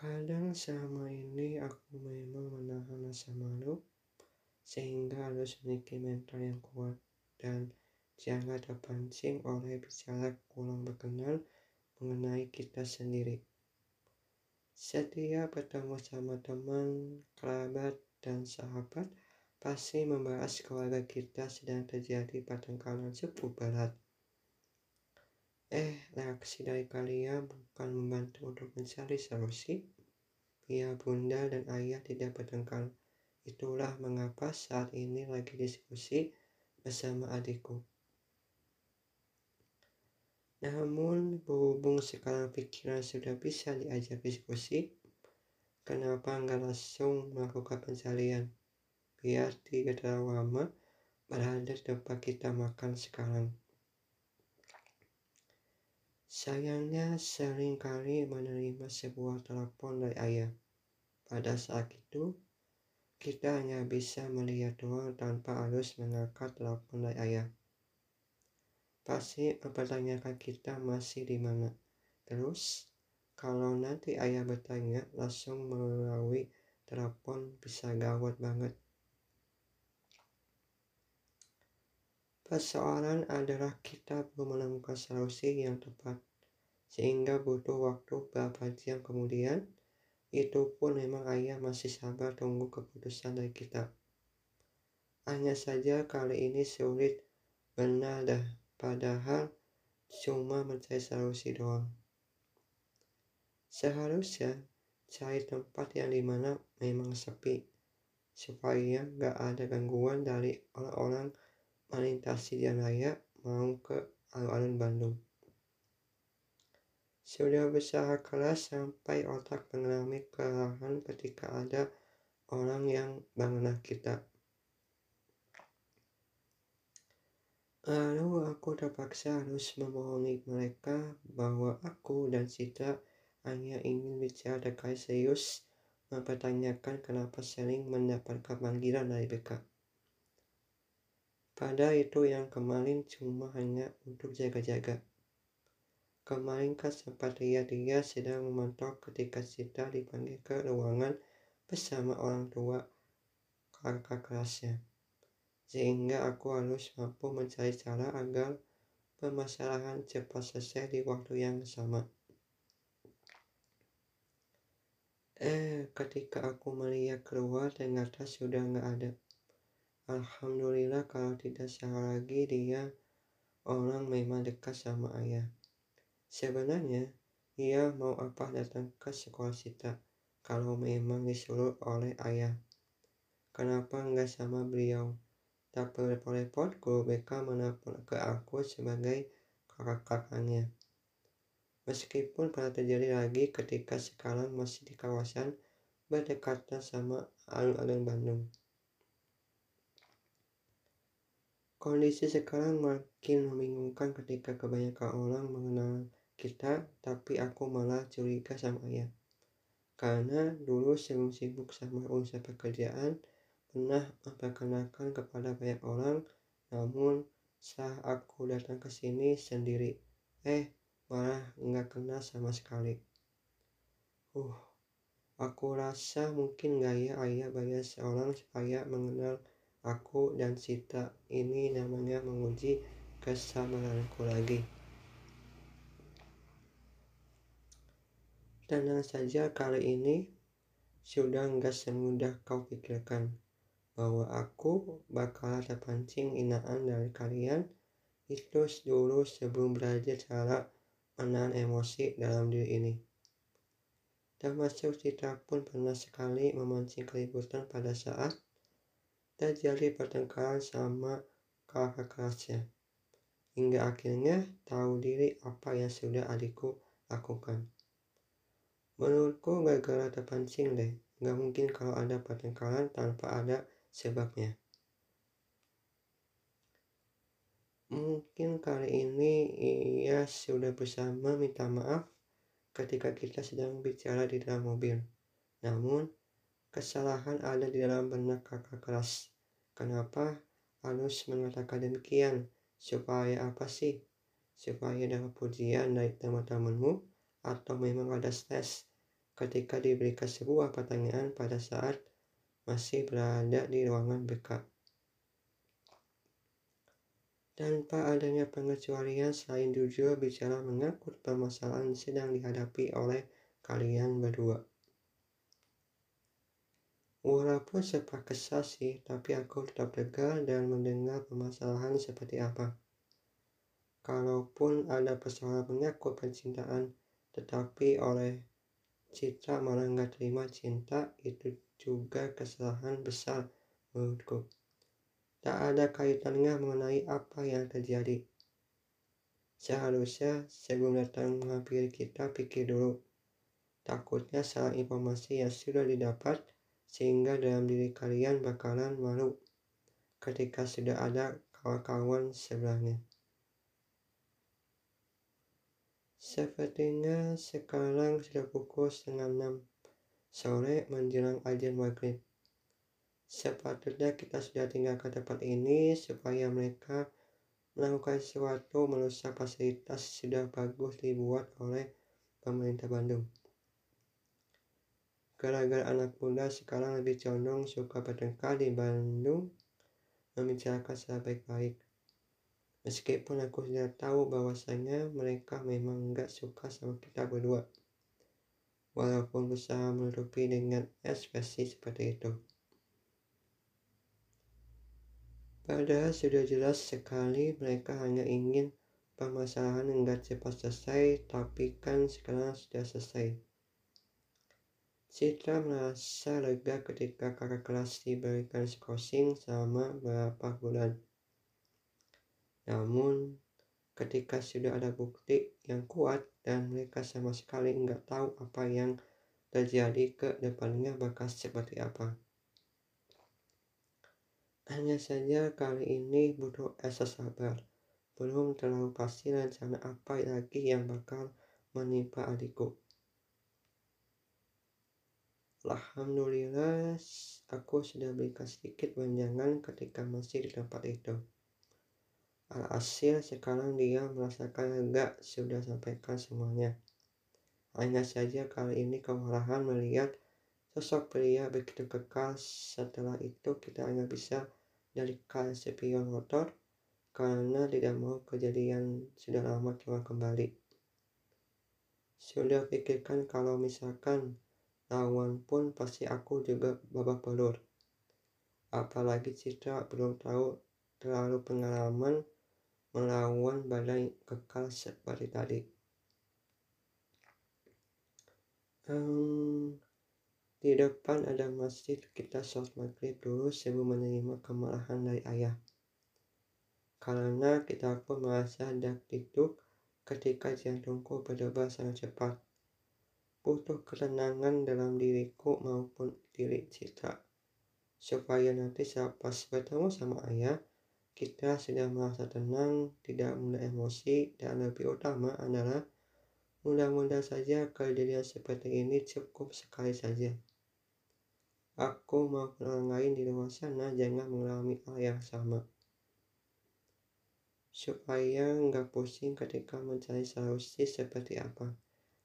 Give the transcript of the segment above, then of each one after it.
Kadang selama ini aku memang menahan rasa malu sehingga harus memiliki mental yang kuat dan jangan terpancing oleh bicara kurang berkenan mengenai kita sendiri. Setiap bertemu sama teman, kerabat, dan sahabat pasti membahas keluarga kita sedang terjadi pertengkaran cukup berat. Eh, reaksi dari kalian bukan membantu untuk mencari solusi. Biar bunda dan ayah tidak bertengkar. Itulah mengapa saat ini lagi diskusi bersama adikku. Namun, berhubung sekarang pikiran sudah bisa diajak diskusi, kenapa nggak langsung melakukan pencarian? Biar tidak terlalu lama berada tempat kita makan sekarang. Sayangnya sering kali menerima sebuah telepon dari ayah. Pada saat itu, kita hanya bisa melihat doang tanpa harus mengangkat telepon dari ayah. Pasti mempertanyakan kita masih di mana. Terus, kalau nanti ayah bertanya langsung melalui telepon bisa gawat banget. Persoalan adalah kita belum menemukan solusi yang tepat, sehingga butuh waktu beberapa jam kemudian, itu pun memang ayah masih sabar tunggu keputusan dari kita. Hanya saja kali ini sulit, benar dah, padahal cuma mencari solusi doang. Seharusnya cari tempat yang di mana memang sepi, supaya nggak ada gangguan dari orang-orang melintasi jalan raya mau ke alun-alun Bandung. Sudah berusaha keras sampai otak mengalami kelelahan ketika ada orang yang mengenal kita. Lalu aku terpaksa harus membohongi mereka bahwa aku dan Citra hanya ingin bicara terkait serius mempertanyakan kenapa sering mendapatkan panggilan dari BK. Pada itu yang kemarin cuma hanya untuk jaga-jaga. Kemarin kan sempat dia sedang memantau ketika Sita dipanggil ke ruangan bersama orang tua kakak kelasnya. Sehingga aku harus mampu mencari cara agar permasalahan cepat selesai di waktu yang sama. Eh, ketika aku melihat keluar ternyata sudah nggak ada. Alhamdulillah kalau tidak salah lagi dia orang memang dekat sama ayah. Sebenarnya ia mau apa datang ke sekolah Sita kalau memang disuruh oleh ayah. Kenapa enggak sama beliau? Tak repot-repot guru BK menelpon ke aku sebagai kakak-kakaknya. Meskipun pernah terjadi lagi ketika sekarang masih di kawasan berdekatan sama alun-alun Bandung. Kondisi sekarang makin membingungkan ketika kebanyakan orang mengenal kita, tapi aku malah curiga sama ayah. Karena dulu sebelum sibuk sama urusan pekerjaan, pernah memperkenalkan kepada banyak orang, namun saat aku datang ke sini sendiri, eh malah nggak kenal sama sekali. Uh, aku rasa mungkin gaya ayah banyak seorang supaya mengenal Aku dan Sita ini namanya menguji kesabaranku lagi. Tenang saja kali ini sudah nggak semudah kau pikirkan bahwa aku bakal terpancing inaan dari kalian itu dulu sebelum belajar cara menahan emosi dalam diri ini. Termasuk Citra pun pernah sekali memancing keributan pada saat terjadi pertengkaran sama kakak kelasnya. Hingga akhirnya tahu diri apa yang sudah adikku lakukan. Menurutku gara-gara terpancing deh. Gak mungkin kalau ada pertengkaran tanpa ada sebabnya. Mungkin kali ini ia sudah bersama minta maaf ketika kita sedang bicara di dalam mobil. Namun, kesalahan ada di dalam benak kakak kelas. Kenapa harus mengatakan demikian? Supaya apa sih? Supaya dapat pujian dari teman-temanmu? Atau memang ada stres? ketika diberikan sebuah pertanyaan pada saat masih berada di ruangan BK. Tanpa adanya pengecualian selain jujur bicara mengangkut permasalahan sedang dihadapi oleh kalian berdua. Walaupun sempat kesal sih, tapi aku tetap tegar dan mendengar permasalahan seperti apa. Kalaupun ada persoalan menyangkut percintaan, tetapi oleh Citra malah nggak terima cinta, itu juga kesalahan besar menurutku. Tak ada kaitannya mengenai apa yang terjadi. Seharusnya sebelum datang menghampiri kita pikir dulu. Takutnya salah informasi yang sudah didapat sehingga dalam diri kalian bakalan malu ketika sudah ada kawan-kawan sebelahnya. Sepertinya sekarang sudah pukul setengah enam sore menjelang ajan maghrib. Sepatutnya kita sudah tinggalkan tempat ini supaya mereka melakukan sesuatu merusak fasilitas sudah bagus dibuat oleh pemerintah Bandung. Gara-gara anak muda sekarang lebih condong suka bertengkar di Bandung membicarakan secara baik-baik. Meskipun aku sudah tahu bahwasanya mereka memang nggak suka sama kita berdua. Walaupun berusaha menutupi dengan ekspresi seperti itu. Padahal sudah jelas sekali mereka hanya ingin permasalahan enggak cepat selesai, tapi kan sekarang sudah selesai. Citra merasa lega ketika kakak kelas diberikan skorsing selama beberapa bulan. Namun, ketika sudah ada bukti yang kuat dan mereka sama sekali nggak tahu apa yang terjadi ke depannya bakal seperti apa. Hanya saja kali ini butuh asa sabar. Belum terlalu pasti rencana apa lagi yang bakal menimpa adikku. Alhamdulillah aku sudah berikan sedikit wejangan ketika masih di tempat itu. Alhasil sekarang dia merasakan lega sudah sampaikan semuanya. Hanya saja kali ini kemarahan melihat sosok pria begitu kekal setelah itu kita hanya bisa dari spion motor karena tidak mau kejadian sudah lama telah kembali. Sudah pikirkan kalau misalkan lawan pun pasti aku juga babak belur. Apalagi Citra belum tahu terlalu pengalaman melawan badai kekal seperti tadi. Um, di depan ada masjid kita sholat maghrib dulu sebelum menerima kemarahan dari ayah. Karena kita pun merasa dak ketika jantungku berdebar sangat cepat butuh ketenangan dalam diriku maupun diri Citra supaya nanti pas bertemu sama ayah kita sudah merasa tenang, tidak mudah emosi, dan lebih utama adalah mudah-mudahan saja kejadian seperti ini cukup sekali saja. Aku maupun orang lain di luar sana jangan mengalami hal yang sama. Supaya nggak pusing ketika mencari solusi seperti apa.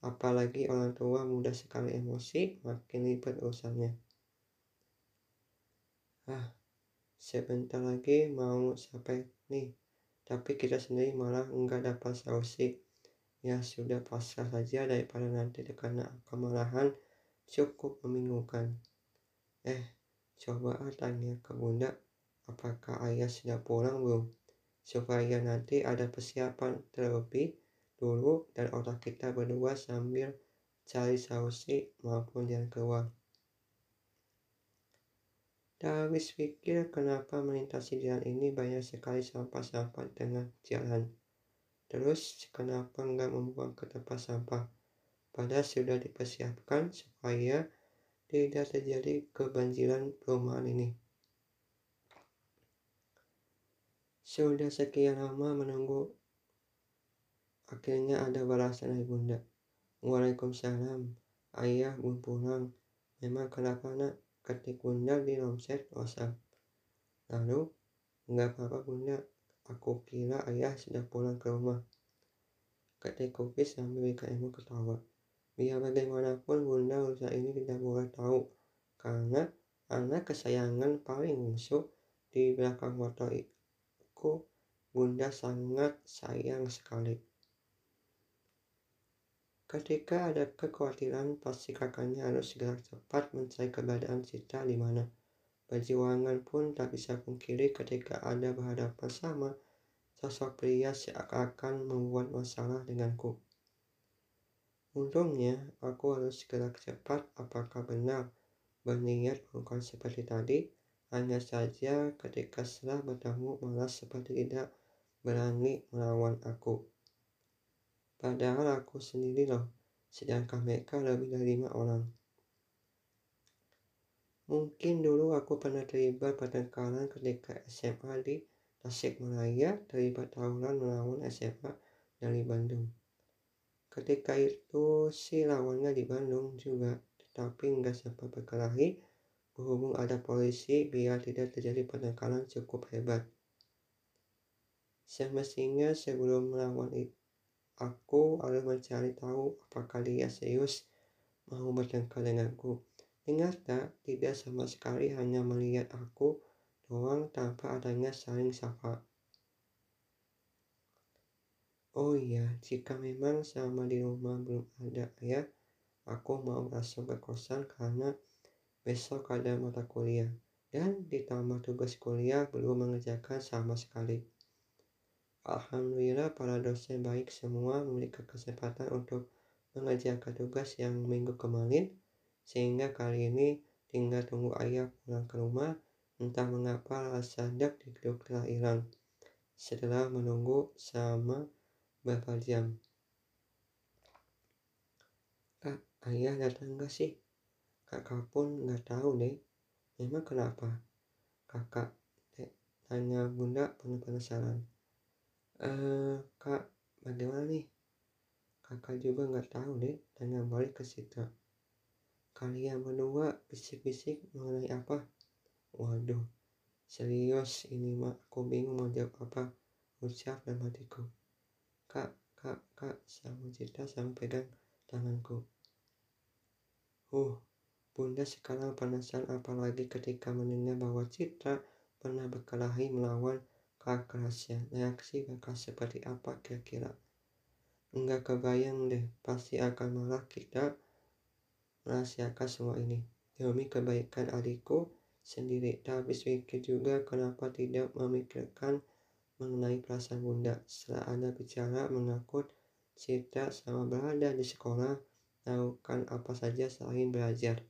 Apalagi orang tua mudah sekali emosi, makin ribet urusannya. Ah, sebentar lagi mau sampai nih, tapi kita sendiri malah enggak dapat solusi. Ya sudah pasrah saja daripada nanti karena kemarahan cukup membingungkan. Eh, coba tanya ke bunda, apakah ayah sudah pulang belum? Supaya nanti ada persiapan terlebih dulu dan otak kita berdua sambil cari solusi maupun jalan keluar. Habis pikir kenapa melintasi jalan ini banyak sekali sampah-sampah di tengah jalan. Terus kenapa nggak membuang ke tempat sampah? Padahal sudah dipersiapkan supaya tidak terjadi kebanjiran perumahan ini. Sudah sekian lama menunggu Akhirnya ada balasan dari bunda. Waalaikumsalam. Ayah belum pulang. Memang kenapa nak? Ketik bunda di romset WhatsApp. Lalu, nggak apa-apa bunda. Aku kira ayah sudah pulang ke rumah. Ketik kupis sambil ibu ketawa. Biar bagaimanapun bunda bocah ini tidak boleh tahu karena anak kesayangan paling bungsu di belakang foto itu bunda sangat sayang sekali. Ketika ada kekhawatiran, pasti kakaknya harus segera cepat mencari keberadaan Citra di mana. Perjuangan pun tak bisa pungkiri ketika ada berhadapan sama sosok pria seakan-akan membuat masalah denganku. Untungnya, aku harus segera cepat apakah benar berniat melakukan seperti tadi. Hanya saja ketika setelah bertemu malah seperti tidak berani melawan aku. Padahal aku sendiri loh, sedangkan mereka lebih dari lima orang. Mungkin dulu aku pernah terlibat pertengkaran ketika SMA di Tasikmalaya, terlibat tawuran melawan SMA dari Bandung. Ketika itu si lawannya di Bandung juga, tetapi nggak sempat berkelahi berhubung ada polisi biar tidak terjadi pertengkaran cukup hebat. Semestinya sebelum melawan itu, Aku harus mencari tahu apakah dia serius mau bertengkar denganku. Ternyata tidak sama sekali hanya melihat aku doang tanpa adanya saling sapa. Oh iya, jika memang selama di rumah belum ada ayah, aku mau langsung ke kosan karena besok ada mata kuliah. Dan ditambah tugas kuliah belum mengerjakan sama sekali. Alhamdulillah para dosen baik semua memiliki kesempatan untuk mengerjakan tugas yang minggu kemarin sehingga kali ini tinggal tunggu ayah pulang ke rumah entah mengapa rasa dak di telah hilang. Setelah menunggu selama beberapa jam. Kak ayah datang gak sih? Kakak pun nggak tahu deh. Memang kenapa? Kakak tanya bunda penuh penasaran eh kak bagaimana nih? Kakak juga nggak tahu deh tanya balik ke Citra kalian berdua bisik-bisik mengenai apa? Waduh serius ini mak. Aku bingung mau jawab apa. Ucap dan hatiku. Kak kak kak sama Citra sama pegang tanganku. Uh Bunda sekarang penasaran apalagi ketika mendengar bahwa Citra pernah berkelahi melawan kerasnya reaksi bakal seperti apa kira-kira? Enggak kebayang deh pasti akan malah kita merahasiakan semua ini. Demi kebaikan adikku sendiri. Tapi pikir juga kenapa tidak memikirkan mengenai perasaan bunda. Setelah anda bicara mengakut cerita sama berada di sekolah lakukan apa saja selain belajar.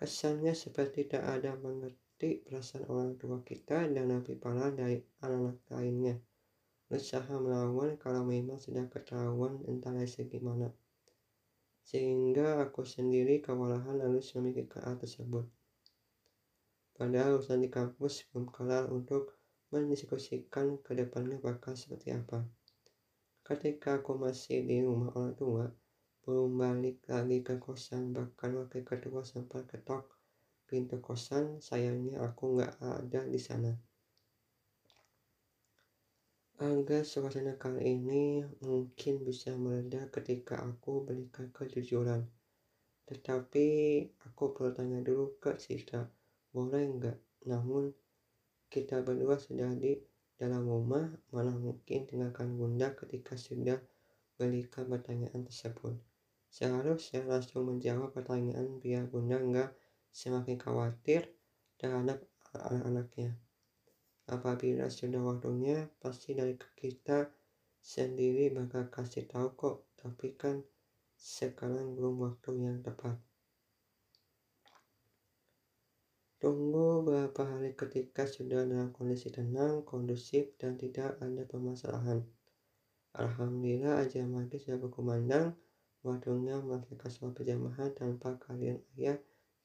Kesannya seperti tak ada mengerti mengerti perasaan orang tua kita dan lebih parah dari anak-anak lainnya. Usaha melawan kalau memang sudah ketahuan entah dari segi mana. Sehingga aku sendiri kewalahan harus memikirkan hal tersebut. Padahal urusan di kampus belum kelar untuk mendiskusikan ke depannya bakal seperti apa. Ketika aku masih di rumah orang tua, belum balik lagi ke kosan bahkan wakil kedua sempat ketok pintu kosan, sayangnya aku nggak ada di sana. Agar suasana kali ini mungkin bisa mereda ketika aku berikan kejujuran. Tetapi aku perlu dulu ke Citra, boleh nggak? Namun kita berdua sudah di dalam rumah, mana mungkin tinggalkan bunda ketika sudah berikan pertanyaan tersebut. Seharusnya langsung menjawab pertanyaan biar bunda nggak semakin khawatir terhadap anak-anaknya. Apabila sudah waktunya, pasti dari kita sendiri bakal kasih tahu kok, tapi kan sekarang belum waktu yang tepat. Tunggu beberapa hari ketika sudah dalam kondisi tenang, kondusif, dan tidak ada permasalahan. Alhamdulillah aja maghrib sudah berkumandang, waktunya melaksanakan sholat berjamaah tanpa kalian ayah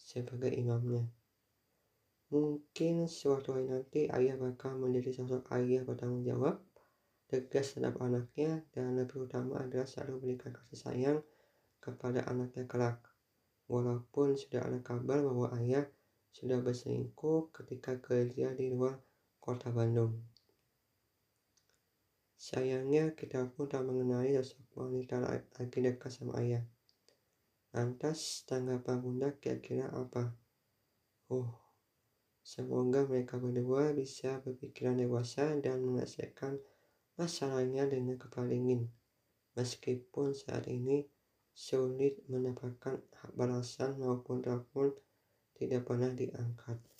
sebagai imamnya. Mungkin suatu hari nanti ayah bakal menjadi sosok ayah bertanggung jawab, tegas terhadap anaknya, dan lebih utama adalah selalu berikan kasih sayang kepada anaknya kelak. Walaupun sudah ada kabar bahwa ayah sudah berselingkuh ketika kerja di luar kota Bandung. Sayangnya kita pun tak mengenali sosok wanita lagi dekat sama ayah. Lantas tanggapan bunda kira-kira apa? Oh, semoga mereka berdua bisa berpikiran dewasa dan menyelesaikan masalahnya dengan kepala. Meskipun saat ini sulit mendapatkan balasan maupun telepon tidak pernah diangkat.